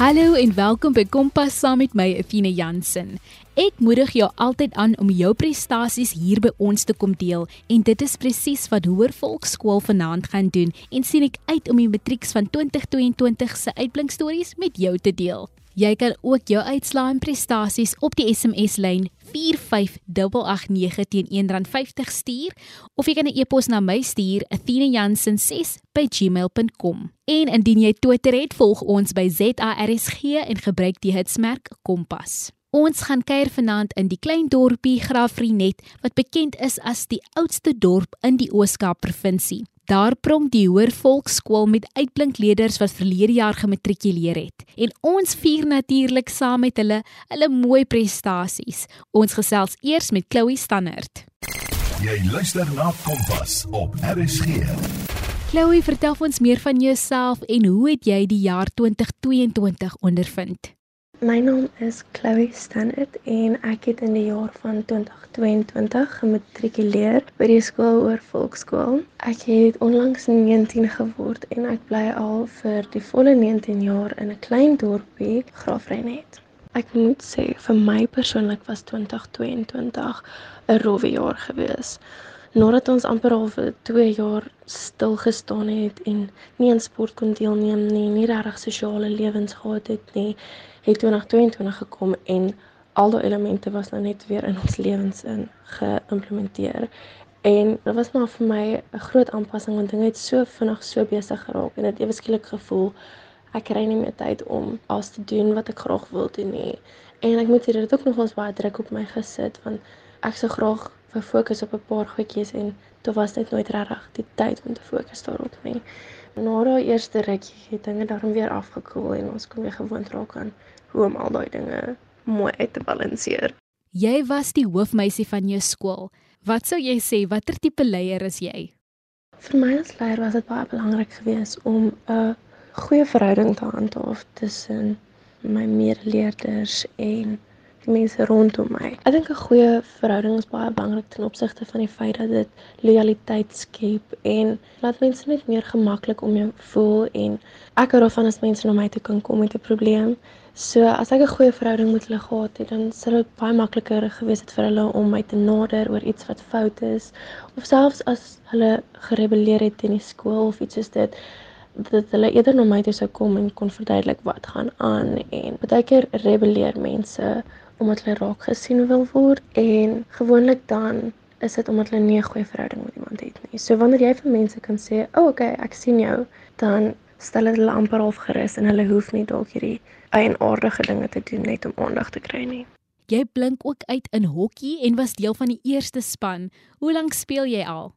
Hallo en welkom by Kompas saam met my Athena Jansen. Ek moedig jou altyd aan om jou prestasies hier by ons te kom deel en dit is presies wat Hoër Volksskool vanaand gaan doen en sien ek uit om die matrieks van 2022 se uitblinkstories met jou te deel. Jy kan ook jou uitslae en prestasies op die SMS lyn 45889 teen R1.50 stuur of jy kan 'n e-pos na my stuur athena.jansen6@gmail.com. En indien jy Twitter het, volg ons by ZARSG en gebruik die hitsmerk Kompas. Ons gaan kuier vanaand in die klein dorpie Graafrenet wat bekend is as die oudste dorp in die Oos-Kaap provinsie. Daar pronk die Hoër Volksskool met uitblinkleerders wat verlede jaar gematrikuleer het. En ons vier natuurlik saam met hulle hulle mooi prestasies. Ons gesels eers met Chloe Stannard. Jy luister na Kompas op RSG. Chloe, vertel ons meer van jouself en hoe het jy die jaar 2022 ondervind? My naam is Chloe Stannard en ek het in die jaar van 2022 gematrikuleer by die skool oor volkskool. Ek het onlangs 19 geword en ek bly al vir die volle 19 jaar in 'n klein dorpie, Graafrenet. Ek moet sê vir my persoonlik was 2022 'n rowwe jaar gewees. Nadat ons amper al vir 2 jaar stil gestaan het en nie aan sport kon deelneem nie, nie regtig sosiale lewens gehad het nie, het 2022 gekom en al daai elemente was nou net weer in ons lewens in geïmplementeer. En dit was maar vir my 'n groot aanpassing want dinge het so vinnig so besig geraak en dit ewe skielik gevoel ek kry nie meer tyd om alles te doen wat ek graag wil doen nie. En ek moet sê dit het ook nogals baie druk op my gesit want ek sou graag wou fokus op 'n paar goedjies en toe was dit nooit regtig die tyd om te fokus daarop nie. Na daai eerste rukkie het dinge daarom weer afgekoel en ons kon weer gewoond raak aan hoe om al daai dinge mooi uit te balanseer. Jy was die hoofmeisie van jou skool. Wat sou jy sê watter tipe leier is jy? Vir my as leier was dit baie belangrik geweest om 'n goeie verhouding te handhaaf tussen my medeleerders en mense rondom my. Ek dink 'n goeie verhouding is baie belangrik ten opsigte van die feit dat dit lojaliteit skep en laat mense net meer gemaklik om jou voel en ek hou daarvan as mense na my toe kan kom met 'n probleem. So as ek 'n goeie verhouding met hulle gehad het, dan sou dit baie makliker gewees het vir hulle om my te nader oor iets wat fout is of selfs as hulle gerebelleer het in die skool of iets soos dit dat hulle eerder na my toe sou kom en kon verduidelik wat gaan aan en baie keer rebelleer mense omdat hulle raak gesien wil word en gewoonlik dan is dit omdat hulle nie 'n goeie verhouding met iemand het nie. So wanneer jy vir mense kan sê, "O, oh, okay, ek sien jou," dan stel dit hulle amper half gerus en hulle hoef nie dalk hierdie eienaardige dinge te doen net om aandag te kry nie. Jy blink ook uit in hokkie en was deel van die eerste span. Hoe lank speel jy al?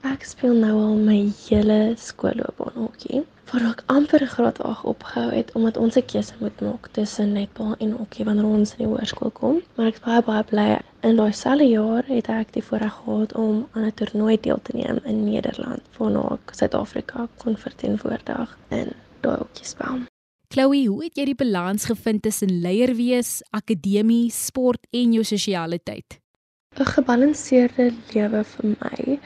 Ek speel nou al my hele skoolloopbaan hokkie. Voor ek amper graad 8 opgehou het omdat ons 'n keuse moet maak tussen netbal en hokkie wanneer ons in die hoërskool kom. Maar ek is baie baie bly in daai selfde jaar het ek die voorreg gehad om aan 'n toernooi deel te neem in Nederland waarna ek Suid-Afrika kon verteenwoordig in daai hokkie spel. Chloe, hoe het jy die balans gevind tussen leier wees, akademie, sport en jou sosiale tyd? 'n Gebalanseerde lewe vir my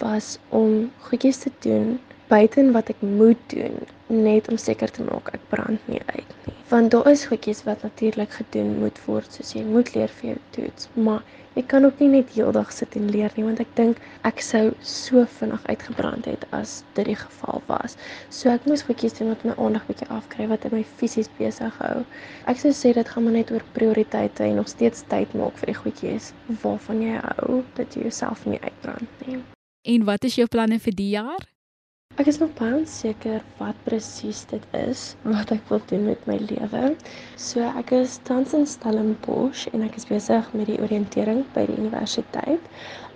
was om goedjies te doen buiten wat ek moet doen net om seker te maak ek brand nie uit nie. Want daar is goedjies wat natuurlik gedoen moet word soos jy moet leer vir jou toets, maar ek kan ook nie net heeldag sit en leer nie want ek dink ek sou so vinnig uitgebrand het as dit die geval was. So ek moes goedjies doen wat my aandag bietjie afkry wat my fisies besig hou. Ek sou sê dit gaan maar net oor prioriteite en nog steeds tyd maak vir die goedjies waarvan jy hou dat jy jouself nie uitbrand nie. En wat is jou planne vir die jaar? Ek is nog baie onseker wat presies dit is wat ek wil doen met my lewe. So ek is tans in Stellenbosch en ek is besig met die oriëntering by die universiteit.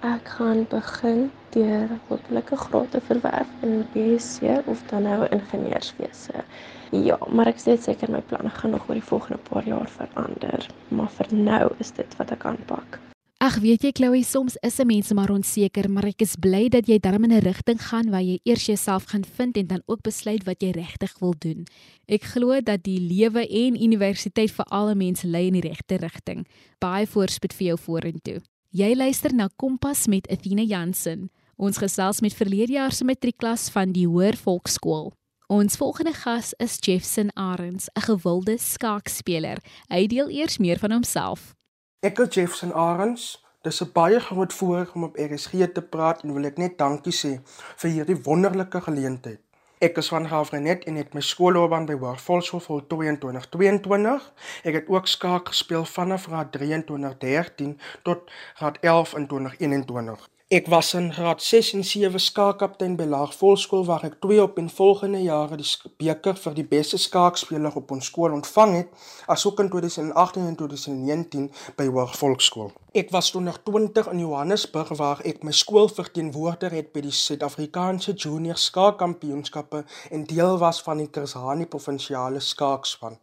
Ek gaan begin deur 'n graad te verwerf in BSc of dan nou ingenieurswese. Ja, maar ek sê seker my planne gaan nog oor die volgende paar jaar verander, maar vir nou is dit wat ek aanpak. Ag weet jy Chloe, soms is 'n mens maar onseker, maar ek is bly dat jy darm in 'n rigting gaan waar jy eers jouself gaan vind en dan ook besluit wat jy regtig wil doen. Ek glo dat die lewe en universiteit vir alle mense lei in die regte rigting. Baie voorspoed vir jou vorentoe. Jy luister na Kompas met Athena Jansen. Ons gesels met verlede jaar se matriekklas van die Hoër Volksskool. Ons volgende gas is Jeffson Arends, 'n gewilde skaakspeler. Hy deel eers meer van homself. Ek is Jeffson Arends. Dis 'n baie groot voorreg om op RSG te praat en wil ek net dankie sê vir hierdie wonderlike geleentheid. Ek is van Graafrenet en het my skoolloopbaan by Hoërvolksskool voltooi in 2022. Ek het ook skaak gespeel vanaf graad 3 in 2013 tot graad 11 in 2021. Ek was in graad 6 en 7 skaakkaptein by Laagvolksskool waar ek twee op en volgende jare die beker vir die beste skaakspeler op ons skool ontvang het, asook in 2018 en 2019 by Hoërvolksskool. Ek was toe nog 20 in Johannesburg waar ek my skool verteenwoordig het by die Suid-Afrikaanse Junior Skaakkampioenskappe en deel was van die Kersani provinsiale skaakspan.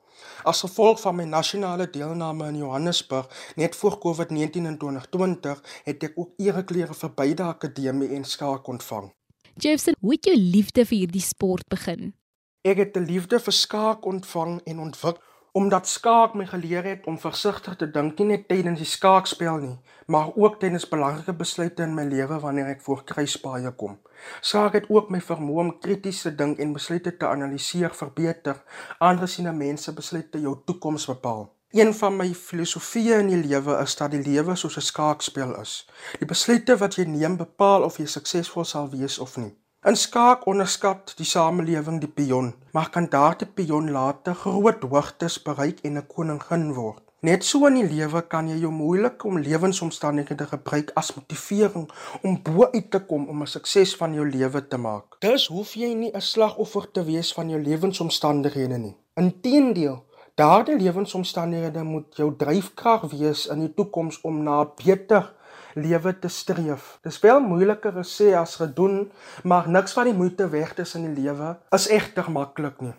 As gevolg van my nasionale deelname in Johannesburg net voor COVID-19 in 2020, het ek ook ereklere vir beide akademie en skaak ontvang. Jefferson, hoe het jou liefde vir hierdie sport begin? Ek het 'n liefde vir skaak ontvang en ontwikkel omdat skaak my geleer het om versigtig te dink nie net tydens die skaakspel nie, maar ook tydens belangrike besluite in my lewe wanneer ek voor kruispaaie kom. Skaak het ook my vermoë om krities te dink en besluite te analiseer verbeter, aangesien mense besluite jou toekoms bepaal. Een van my filosofieë in die lewe is dat die lewe soos 'n skaakspel is. Die besluite wat jy neem bepaal of jy suksesvol sal wees of nie. In skaak onderskat die samelewing die pion, maar kan daardie pion later groot hoogtes bereik en 'n koningin word. Net so in die lewe kan jy jou moeilike omlewingsomstandighede gebruik as motivering om bo uit te kom om 'n sukses van jou lewe te maak. Dus hoef jy nie 'n slagoffer te wees van jou lewensomstandighede nie. Inteendeel, daardie lewensomstandighede moet jou dryfkrag wees in die toekoms om na beter lewe te streef. Dis wel moeiliker gesê as gedoen, maar niks van die moeite weg in die lewe is egter maklik nie.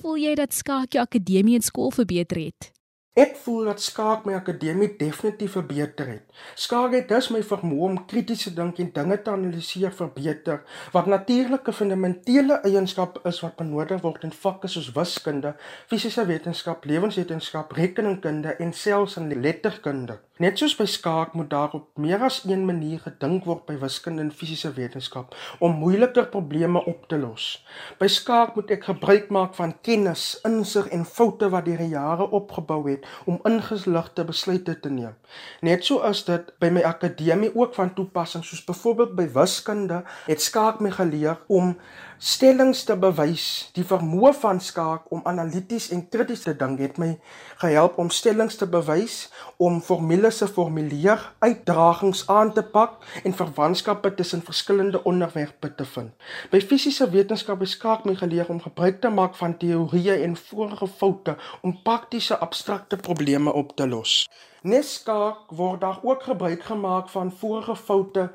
Voel jy dat skaak jou akademie en skool verbeter het? Ek voel dat skaak my akademie definitief verbeter het. Skaak het dus my vermoë om krities te dink en dinge te analiseer verbeter, wat natuurlik 'n fundamentele eienskap is wat benodig word in vakke soos wiskunde, fisiese wetenskap, lewenswetenskap, rekenkunde en selfs in letterkunde. Net soos by skaak moet daar op meer as een manier gedink word by wiskunde en fisiese wetenskap om moeiliker probleme op te los. By skaak moet ek gebruik maak van kennis, insig en foute wat deur die jare opgebou het om ingeligte besluite te neem. Net so is dit by my akademie ook van toepassing soos byvoorbeeld by wiskunde het skaak my geleer om stellings te bewys. Die vermoë van skaak om analities en krities te dink het my gehelp om stellings te bewys, om formules te formuleer, uitdagings aan te pak en verwantskappe tussen verskillende onderwerpe te vind. By fisiese wetenskap het skaak my geleer om gebruik te maak van teorieë en vorige foute om praktiese abstrakte probleme op te los. Neskaak word daar ook gebruik gemaak van vorige foute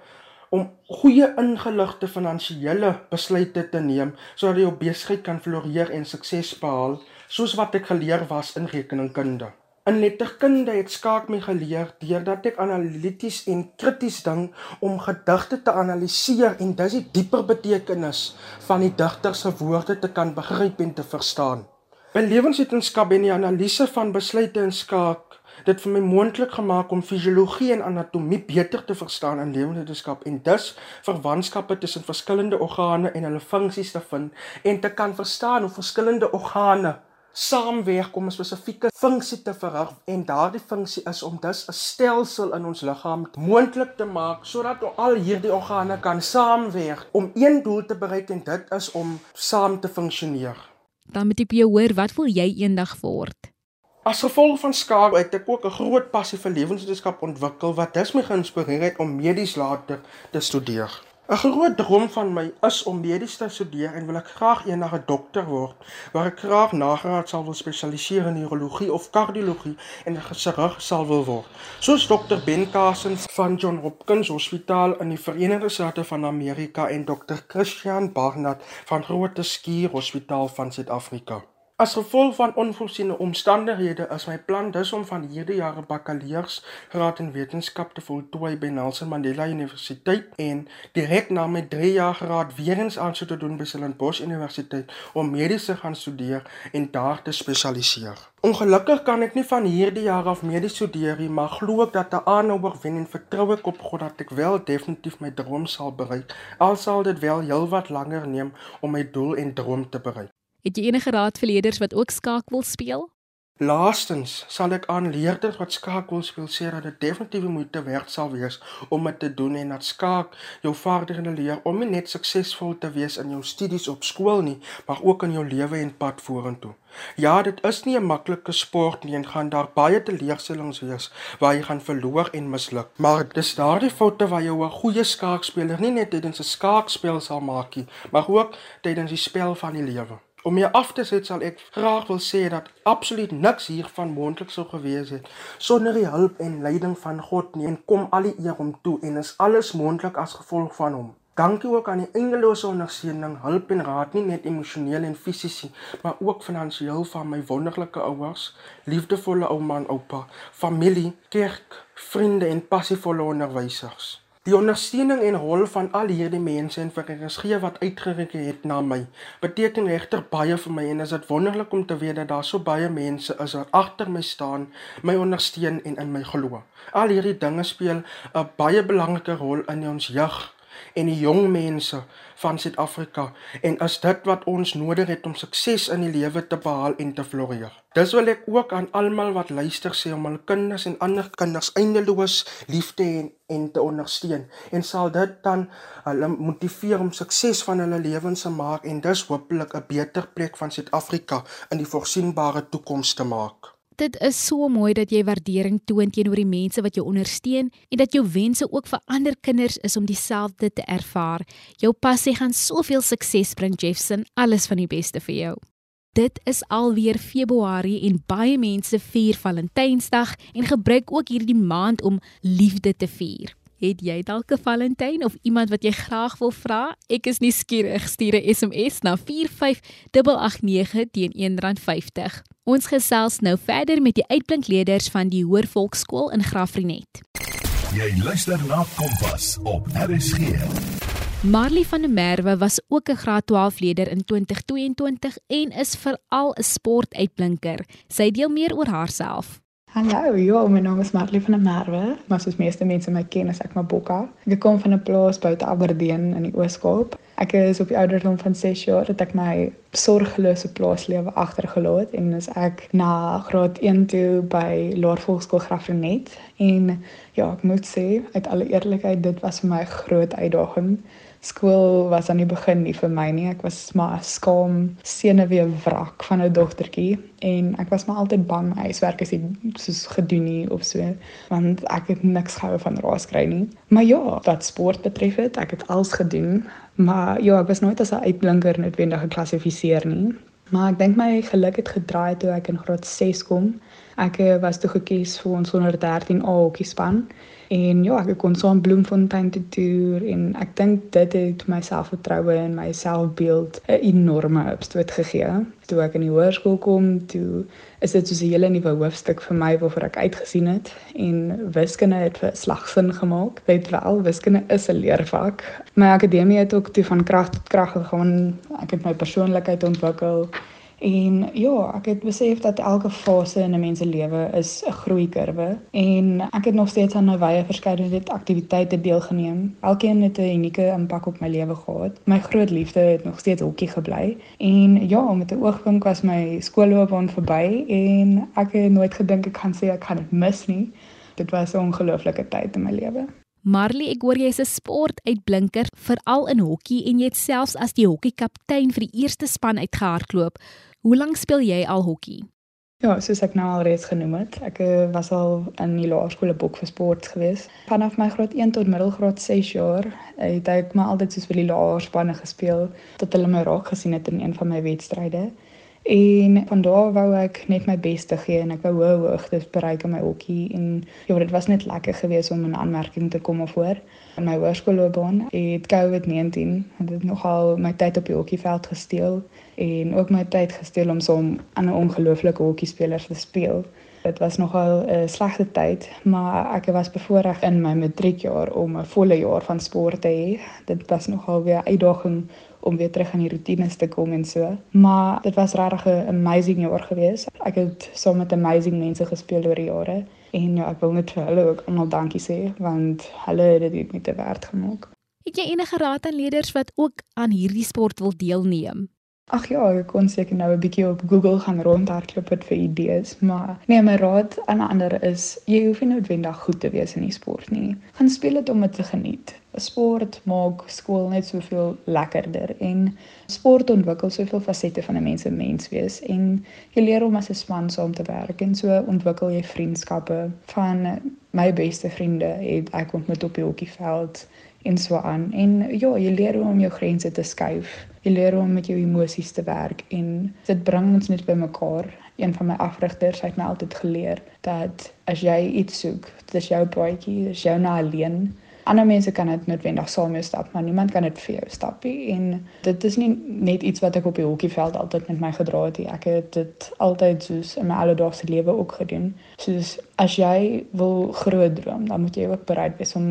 om goeie ingeligte finansiële besluite te neem sodat jy op besigheid kan floreer en sukses behaal, soos wat ek geleer was in rekeningkunde. In letterkunde het skaak my geleer deurdat ek analities en krities dink om gedigte te analiseer en dus die dieper betekenis van die digter se woorde te kan begryp en te verstaan. By lewenswetenskap en die analise van besluite in skaak dit vir my moontlik gemaak om fisiologie en anatomie beter te verstaan in lewenswetenskap en dus verwantskappe tussen verskillende organe en hulle funksies te vind en te kan verstaan hoe verskillende organe saamwerk om 'n spesifieke funksie te verrig en daardie funksie is om dus 'n stelsel in ons liggaam moontlik te maak sodat al hierdie organe kan saamwerk om een doel te bereik en dit is om saam te funksioneer. Dan moet ek jou hoor, wat wil jy eendag word? As gevolg van skaak het ek ook 'n groot passie vir lewenswetenskap ontwikkel wat dus my geïnspireer het om medies later te studeer. 'n Groot droom van my is om medies te studeer en wil ek graag eendag 'n dokter word waar ek graag nagraad sal wil spesialiseer in neurologie of kardiologie en 'n chirurg sal wil word. Soos dokter Ben Carson van John Hopkins Hospitaal in die Verenigde State van Amerika en dokter Christian Barnard van Groote Skuur Hospitaal van Suid-Afrika. As gevolg van onvoorsiene omstandighede is my plan dus om van hierdie jaar 'n bakkaleursgraad in wetenskap te voltooi by Nelson Mandela Universiteit en direk na my 3 jaar graad weer eens aansoek te doen by Stellenbosch Universiteit om medies te gaan studeer en daar te spesialiseer. Ongelukkig kan ek nie van hierdie jaar af medies studeer nie, maar glo ek dat 'n aanhouer wen en vertrou ek op God dat ek wel definitief my droom sal bereik. Al sal dit wel heelwat langer neem om my doel en droom te bereik. Het jy enige raad vir leerders wat ook skaak wil speel? Laastens sal ek aan leerders wat skaak wil speel sê dat dit definitief moeite werd sal wees om dit te doen en dat skaak jou vaardighede leer om nie net suksesvol te wees in jou studies op skool nie, maar ook in jou lewe en pad vorentoe. Ja, dit is nie 'n maklike sport nie en gaan daar baie teleurstellings wees waar jy gaan verloor en misluk. Maar dis daardie foute waar jy 'n goeie skaakspeler nie net tydens 'n skaakspel sal maak nie, maar ook tydens die spel van die lewe. Om meer af te sit sal ek graag wil sê dat absoluut niks hiervan moontlik sou gewees het sonder die hulp en leiding van God nie en kom al die eer hom toe en is alles moontlik as gevolg van hom. Dankie ook aan die engelose ondersteuning, hulp en raad nie net emosioneel en fisies nie, maar ook finansiëel van my wonderlike ouers, liefdevolle ouma en oupa, familie, kerk, vriende en passievolle onderwysers. Die ondersteuning en rol van al hierdie mense en vir RSG wat uitgereik het na my, beteken regter baie vir my en is dit wonderlik om te weet dat daar so baie mense is wat agter my staan, my ondersteun en in my glo. Al hierdie dinge speel 'n baie belangrike rol in ons jeug en die jong mense van Suid-Afrika en is dit wat ons nodig het om sukses in die lewe te behaal en te floreer. Dis wil ek ook aan almal wat luister sê om hul kinders en ander kinders eindeloos lief te hê en, en te ondersteun en sal dit dan hulle motiveer om sukses van hulle lewens te maak en dus hopelik 'n beter plek van Suid-Afrika in die voorsienbare toekoms te maak. Dit is so mooi dat jy waardering toon teenoor die mense wat jou ondersteun en dat jou wense ook vir ander kinders is om dieselfde te ervaar. Jou passie gaan soveel sukses bring, Jeffson. Alles van die beste vir jou. Dit is alweer Februarie en baie mense vier Valentynsdag en gebruik ook hierdie maand om liefde te vier. Het jy dalk 'n Valentyn of iemand wat jy graag wil vra? Ek is nuuskierig. Stuur 'n SMS na 45889 teen R1.50. Ons gesels nou verder met die uitblinkleerders van die Hoër Volksskool in Graafrenet. Jy luister na Kompas op RSG. Marley van der Merwe was ook 'n graad 12 leerder in 2022 en is veral 'n sportuitblinker. Sy deel meer oor haarself. Hallo, ja, my naam is Marley van der Merwe, maar soos meeste mense my ken, is ek Mabokka. Ek kom van 'n plaas buite Aberdeen in die Oos-Kaap. Ek is op die ouderdom van 6 jaar dat ek my sorgelose plaaslewe agtergelaat en is ek na graad 1 toe by Laervolkskool Graafrenet en ja, ek moet sê uit alle eerlikheid, dit was vir my 'n groot uitdaging skool was aan die begin nie vir my nie. Ek was maar skaam, senuwee wrak van 'n dogtertjie en ek was maar altyd bang my huiswerk is nie soos gedoen nie of so want ek het niks gehou van raas kry nie. Maar ja, wat sport betref het, ek het alles gedoen, maar ja, ek was nooit as 'n uitblinker noodwendig geklassifiseer nie. Maar ek dink my geluk het gedraai toe ek in graad 6 kom. Ek was toe gekies vir ons 113 A hokkie span En ja, ek kon so 'n Bloemfontein toe toer en ek dink dit het my selfvertroue en my selfbeeld 'n enorme opstoot gegee. Toe ek in die hoërskool kom, toe is dit soos 'n hele nuwe hoofstuk vir my waarvoor ek uitgesien het en wiskunde het vir slagsin gemaak. Weet wel, wiskunde is 'n leervak. My akademie het ook toe van krag tot krag gegaan. Ek het my persoonlikheid ontwikkel En ja, ek het besef dat elke fase in 'n mens se lewe is 'n groeikurwe en ek het nog steeds aan 'n wye verskeidenheid aktiwiteite deelgeneem. Elkeen het 'n unieke impak op my lewe gehad. My groot liefde het nog steeds hokkie gebly en ja, met 'n oogwink was my skoolloopbaan verby en ek het nooit gedink ek gaan sê ek gaan dit mis nie. Dit was 'n ongelooflike tyd in my lewe. Marley, ek hoor jy's 'n sportuitblinker, veral in hokkie en jy het selfs as die hokkiekaptein vir die eerste span uitgehardloop. Hoe lank speel jy al hokkie? Ja, soos ek nou al reeds genoem het, ek eh, was al in die laerskool bok vir sport gewees. Vanaf my graad 1 tot middelgraad 6 jaar het ek maar altyd soos vir die laerspanne gespeel tot hulle my raak gesien het in een van my wedstryde. En van daar wou ek net my bes te gee en ek wou hoë hoogtes bereik in my hokkie en ja, dit was net lekker geweest om 'n aanmerking te kom of hoor. In my hoërskoolloopbaan het COVID-19 het nogal my tyd op die hokkieveld gesteel en ook my tyd gesteel om so 'n ongelooflike hokkiespeler te speel. Dit was nogal 'n slegte tyd, maar ek was bevoorreg in my matriekjaar om 'n volle jaar van sport te hê. Dit was nogal weer 'n uitdaging om weer terug aan die rotines te kom en so. Maar dit was regtig 'n amazing jaar gewees. Ek het saam met amazing mense gespeel oor die jare en ja, ek wil net vir hulle ook almal dankie sê want hulle het dit net te werd gemaak. Het jy enige raad aan leerders wat ook aan hierdie sport wil deelneem? Ag ja, ek kon seker nou 'n bietjie op Google gaan rondhardloop vir idees, maar nee, my raad aan ander is jy hoef nie noodwendig goed te wees in die sport nie. Gaan speel dit om dit te geniet. Sport maak skool net soveel lekkerder en sport ontwikkel soveel fasette van 'n mens se mens wees en jy leer om as 'n span saam te werk en so ontwikkel jy vriendskappe. Van my beste vriende het ek ontmoet op die hokkieveld en so aan. En ja, jy leer hoe om jou grense te skuif. Jy leer om met jou emosies te werk en dit bring ons net by mekaar. Een van my afrigters het my altyd geleer dat as jy iets soek, dit is jou paadjie, dit is jou na alleen. Ander mense kan dit noodwendig saam mee stap, maar niemand kan dit vir jou stap nie. En dit is nie net iets wat ek op die hokkieveld altyd met my gedra het nie. Ek het dit altyd soos in my alledaagse lewe ook gedoen. Soos as jy wil groot droom, dan moet jy ook bereid wees om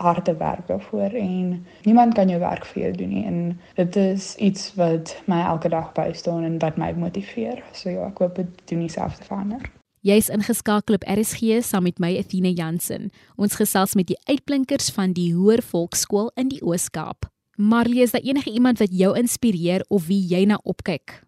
harde werk daarvoor en niemand kan jou werk vir jou doen nie en dit is iets wat my elke dag bystaan en wat my motiveer. So ja, ek hoop dit doen dieselfde vir ander. Jy's ingeskakel op RSG saam met my Athena Jansen. Ons gesels met die uitblinkers van die Hoër Volksskool in die Oos-Kaap. Marlie, is daar enige iemand wat jou inspireer of wie jy na opkyk?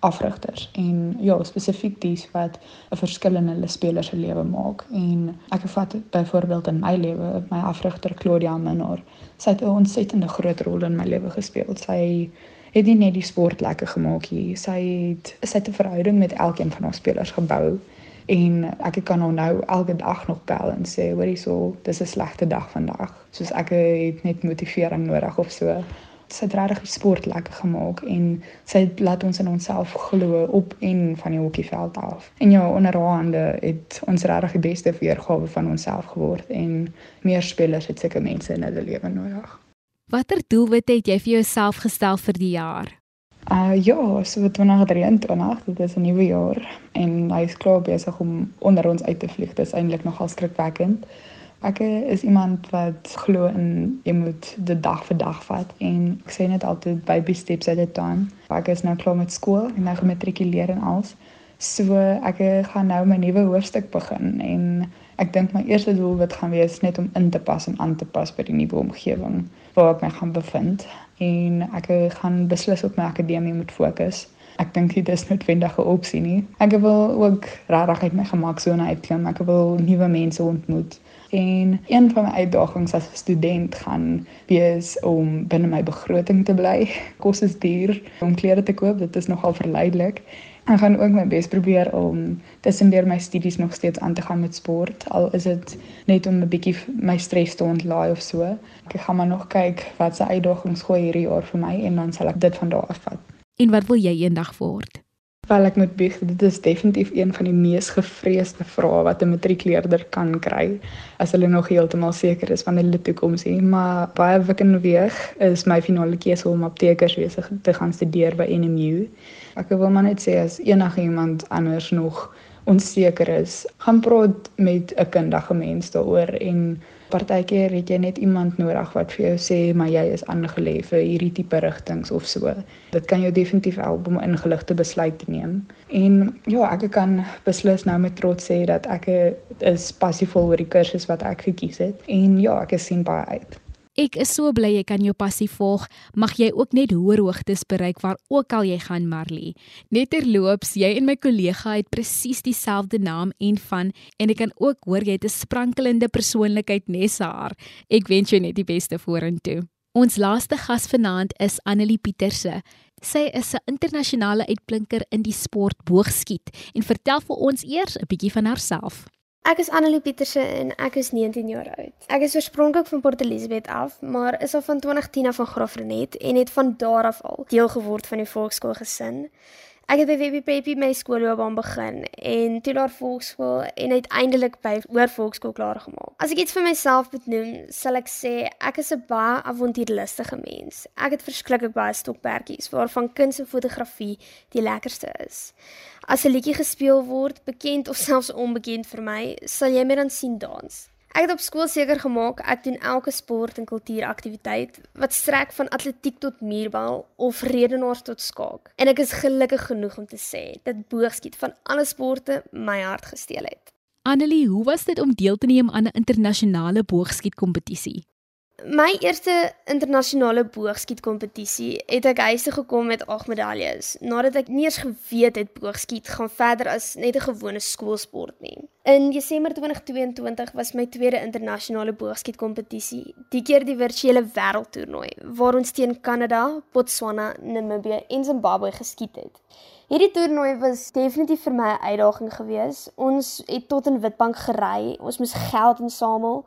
Afrigters en ja spesifiek dies wat 'n verskil in hulle spelers se lewe maak. En ek vat byvoorbeeld in my lewe my afrigter Claudia Minor. Sy het 'n ontsettende groot rol in my lewe gespeel. Sy het nie net die sport lekker gemaak nie. Sy het sy het 'n verhouding met elkeen van haar spelers gebou. En ek kan hom nou elke dag nog bel en sê hoorie so dis 'n slegte dag vandag. Soos ek het net motivering nodig of so sy het regtig die sport lekker gemaak en sy het laat ons in onsself glo op en van die hokkieveld af. En ja, onder haar hande het ons regtig die beste weergawe van onsself geword en meer spelers het sulke mense in hulle lewe nodig. Watter doelwit het jy vir jouself gestel vir die jaar? Uh ja, so 2023, dit is 'n nuwe jaar en hy is klaar besig om onder ons uit te vlieg. Dit is eintlik nogal skrikwekkend. Ek is iemand wat glo in jy moet dit dag vir dag vat en ek sê net altyd baby steps at a time. Ek is nou klaar met skool en nou gematrikuleer en alles. So ek gaan nou my nuwe hoofstuk begin en ek dink my eerste doel wat gaan wees net om in te pas en aan te pas by die nuwe omgewing waar ek my gaan bevind en ek gaan beslis op my akademie moet fokus. Ek dink dit is noodwendig 'n opsie nie. Ek wil ook regtig uit my gemaksone uitklim. Ek wil nuwe mense ontmoet. En een van my uitdagings as 'n student gaan wees om binne my begroting te bly. Kos is duur om klere te koop, dit is nogal verleidelik. Ek gaan ook my bes probeer om tussendeur my studies nog steeds aan te gaan met sport, al is dit net om 'n bietjie my stres te ontlaai of so. Ek gaan maar nog kyk wat se uitdagings gooi hierdie jaar vir my en dan sal ek dit van daar af vat. En wat wil jy eendag word? Wel ek moet bieg, dit is definitief een van die mees gevreesde vrae wat 'n matriekleerder kan kry as hulle nog heeltemal seker is van hulle toekoms nie, maar baie wikken weeg is my finale keuse om aptekerswese te gaan studeer by NMU. Ek wil maar net sê as enigiemand anders nog onseker is, gaan praat met 'n kundige mens daaroor en Partykeer het jy net iemand nodig wat vir jou sê maar jy is aangelê vir hierdie tipe rigtings of so. Dit kan jou definitief help om ingeligte besluit te neem. En ja, ek kan beslis nou met trots sê dat ek is passievol oor die kursus wat ek gekies het en ja, ek sien baie uit. Ek is so bly jy kan jou passie volg. Mag jy ook net hoër hoogtes bereik waar ook al jy gaan, Marley. Netterloops, jy en my kollega het presies dieselfde naam en van en ek kan ook hoor jy het 'n sprankelende persoonlikheid nes haar. Ek wens jou net die beste vorentoe. Ons laaste gas vanaand is Annelie Pieterse. Sy is 'n internasionale uitblinker in die sport boogskiet en vertel vir ons eers 'n bietjie van haarself. Ek is Annelie Pieterse en ek is 19 jaar oud. Ek is oorspronklik van Port Elizabeth af, maar is al van 2010 af van Graafrenet en het van daar af al deel geword van die volkskool gesin. Ek het by Webby Peppy my skoolloopbaan begin en toe daar volkskool en uiteindelik by Hoërvolkskool klaar gemaak. As ek iets vir myself moet noem, sal ek sê ek is 'n baie avontuurlustige mens. Ek het verskriklik baie stokperdjies waarvan kuns en fotografie die lekkerste is. As 'n liedjie gespeel word, bekend of selfs onbekend vir my, sal jy my dan sien dans. Ek het op skool seker gemaak ek doen elke sport en kultuuraktiwiteit wat strek van atletiek tot muurbal of redenaars tot skaak. En ek is gelukkig genoeg om te sê dat boogskiet van alle sporte my hart gesteel het. Annelie, hoe was dit om deel te neem aan 'n internasionale boogskietkompetisie? My eerste internasionale boogskietkompetisie het ek huis toe gekom met 8 medaljes, nadat ek nie eens geweet het boogskiet gaan verder as net 'n gewone skoolsport nie. In Desember 2022 was my tweede internasionale boogskietkompetisie, die keer die virtuele wêreldtoernooi waar ons teen Kanada, Botswana, Namibië en Zimbabwe geskiet het. Hierdie toernooi was definitief vir my 'n uitdaging geweest. Ons het tot in Witbank gery, ons moes geld insamel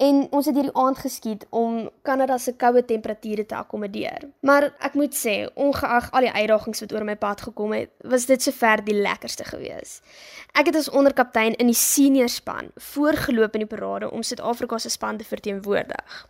en ons het hierdie aand geskiet om Kanada se koue temperature te akkommodeer. Maar ek moet sê, ongeag al die uitdagings wat oor my pad gekom het, was dit sover die lekkerste gewees. Ek het as onderkaptein in die senior span voorgeloop in die parade om Suid-Afrika se span te verteenwoordig.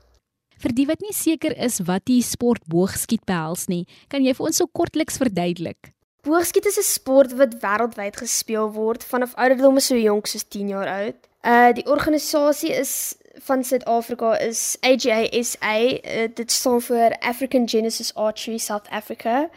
Vir die wat nie seker is wat die sport boogskiet behels nie, kan jy vir ons so kortliks verduidelik? Boogskiet is 'n sport wat wêreldwyd gespeel word vanaf ouderdomme so jonk soos 10 jaar oud. Uh die organisasie is van Suid-Afrika is AGASA, uh, dit staan vir African Genesis Archery South Africa,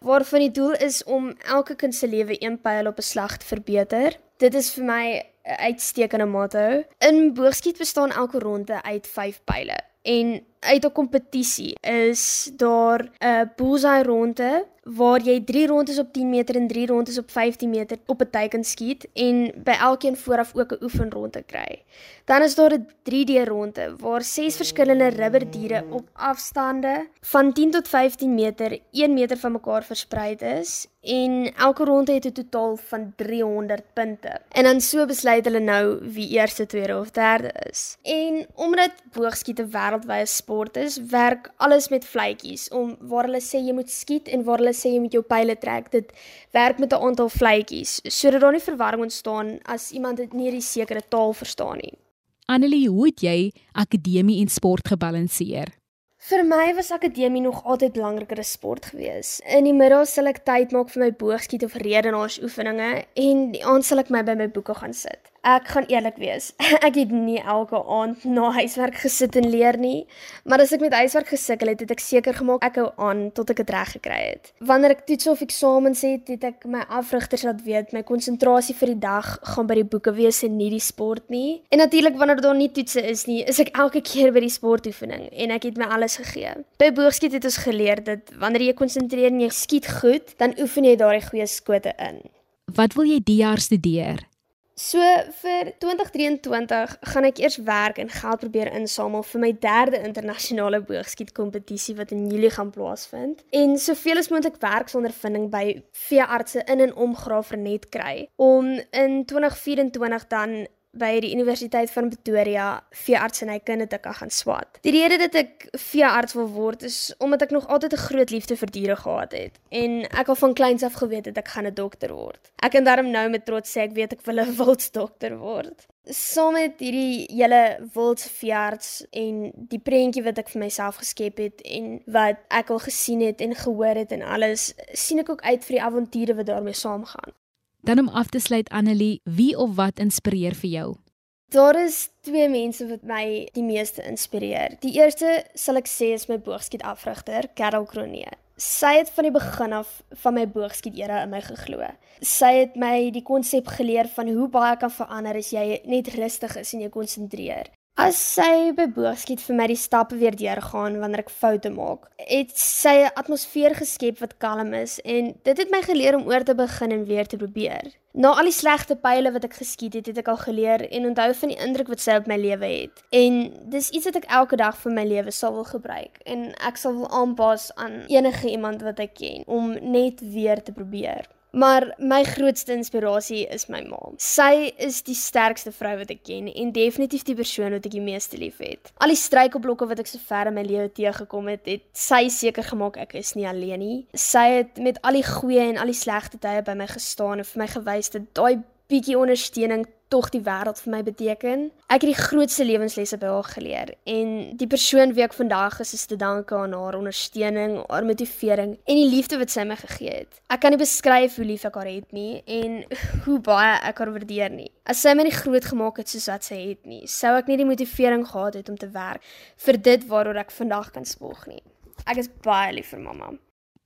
waarvan die doel is om elke kind se lewe een pyl op 'n slag te verbeter. Dit is vir my 'n uitstekende motto. In boogskiet bestaan elke ronde uit 5 pyle en uit 'n kompetisie is daar 'n bullseye ronde waar jy 3 rondes op 10 meter en 3 rondes op 15 meter op 'n teiken skiet en by elkeen vooraf ook 'n oefenronde kry. Dan is daar 'n 3D ronde waar 6 verskillende rubberdiere op afstande van 10 tot 15 meter 1 meter van mekaar versprei is en elke ronde het 'n totaal van 300 punte. En dan so besluit hulle nou wie eerste, tweede of derde is. En omdat boogskiet 'n wêreldwye sport is, werk alles met vletjies om waar hulle sê jy moet skiet en waar hulle sê jy moet jou pile trek. Dit werk met 'n aantal vletjies sodat daar nie verwarring ontstaan as iemand dit nie die sekere taal verstaan nie. Annelie, hoe het jy akademie en sport gebalanseer? Vir my was akademie nog altyd belangriker as sport gewees. In die middag sal ek tyd maak vir my boogskiet of redenaars oefeninge en aand sal ek my by my boeke gaan sit. Ek gaan eerlik wees. Ek het nie elke aand na huiswerk gesit en leer nie, maar as ek met huiswerk gesukkel het, het ek seker gemaak ek hou aan tot ek dit reg gekry het. Wanneer ek toets of eksamens het, het ek my afrigters laat weet my konsentrasie vir die dag gaan by die boeke wees en nie die sport nie. En natuurlik wanneer daar nie toetse is nie, is ek elke keer by die sportoefening en ek het my alles gegee. By boogskiet het ons geleer dat wanneer jy konsentreer en jy skiet goed, dan oefen jy daardie goeie skote in. Wat wil jy die jaar studeer? So vir 2023 gaan ek eers werk en geld probeer insamel vir my derde internasionale boogskietkompetisie wat in Julie gaan plaasvind. En soveel as moontlik werksondervinding by veeartse in en om Graafrenet kry om in 2024 dan by die Universiteit van Pretoria veeartsenykunde te kan gaan swat. Die rede dat ek veearts wil word is omdat ek nog altyd 'n groot liefde vir diere gehad het en ek al van kleins af geweet het ek gaan 'n dokter word. Ek kan daarom nou met trots sê ek weet ek wil 'n wildsdokter word. Saam met hierdie hele wildsveearts en die prentjie wat ek vir myself geskep het en wat ek al gesien het en gehoor het en alles, sien ek ook uit vir die avonture wat daarmee saamgaan. Dan om af te sluit Annelie, wie of wat inspireer vir jou? Daar is twee mense wat my die meeste inspireer. Die eerste sal ek sê is my boogskietafrigter, Carol Kronee. Sy het van die begin af van my boogskiet era in my geglo. Sy het my die konsep geleer van hoe baie kan verander as jy net rustig is en jy konsentreer. As sy by boogskiet vir my die stappe weer deurgaan wanneer ek foute maak, het sy 'n atmosfeer geskep wat kalm is en dit het my geleer om oor te begin en weer te probeer. Na al die slegte pile wat ek geskiet het, het ek al geleer en onthou van die indruk wat sy op my lewe het. En dis iets wat ek elke dag vir my lewe sal wil gebruik en ek sal wil aanpas aan enige iemand wat ek ken om net weer te probeer. Maar my grootste inspirasie is my ma. Sy is die sterkste vrou wat ek ken en definitief die persoon wat ek die meeste liefhet. Al die struikelblokke wat ek sover in my lewe teëgekom het, het sy seker gemaak ek is nie alleen nie. Sy het met al die goeie en al die slegte tye by my gestaan en vir my gewys dat daai bietjie ondersteuning tog die wêreld vir my beteken. Ek het die grootste lewenslesse by haar geleer en die persoon wie ek vandag is, is te danke aan haar ondersteuning, haar motivering en die liefde wat sy my gegee het. Ek kan nie beskryf hoe lief ek haar het nie en hoe baie ek haar waardeer nie. As sy my nie groot gemaak het soos wat sy het nie, sou ek nie die motivering gehad het om te werk vir dit waaroor ek vandag kan spog nie. Ek is baie lief vir mamma.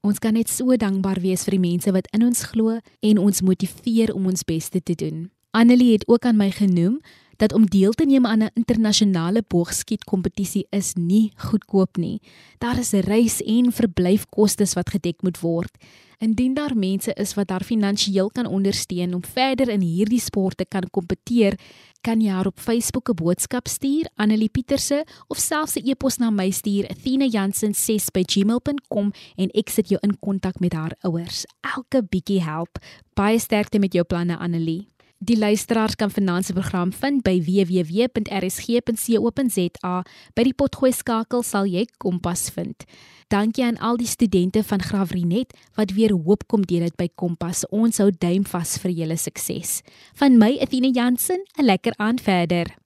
Ons kan net so dankbaar wees vir die mense wat in ons glo en ons motiveer om ons bes te doen. Annelie het ook aan my genoem dat om deel te neem aan 'n internasionale boogskietkompetisie is nie goedkoop nie. Daar is reis en verblyfkoste wat gedek moet word. Indien daar mense is wat haar finansiëel kan ondersteun om verder in hierdie sport te kan kompeteer, kan jy haar op Facebook 'n boodskap stuur, Annelie Pieterse, of selfs 'n e-pos na my stuur, athena.jansen6@gmail.com en ek sit jou in kontak met haar ouers. Elke bietjie help. Baie sterkte met jou planne, Annelie. Die luisteraars kan se program vind by www.rsg.co.za. By die potgooi skakel sal jy Kompas vind. Dankie aan al die studente van Gravrinet wat weer hoop kom deel dit by Kompas. Ons hou duim vas vir julle sukses. Van my Athena Jansen, 'n lekker aand verder.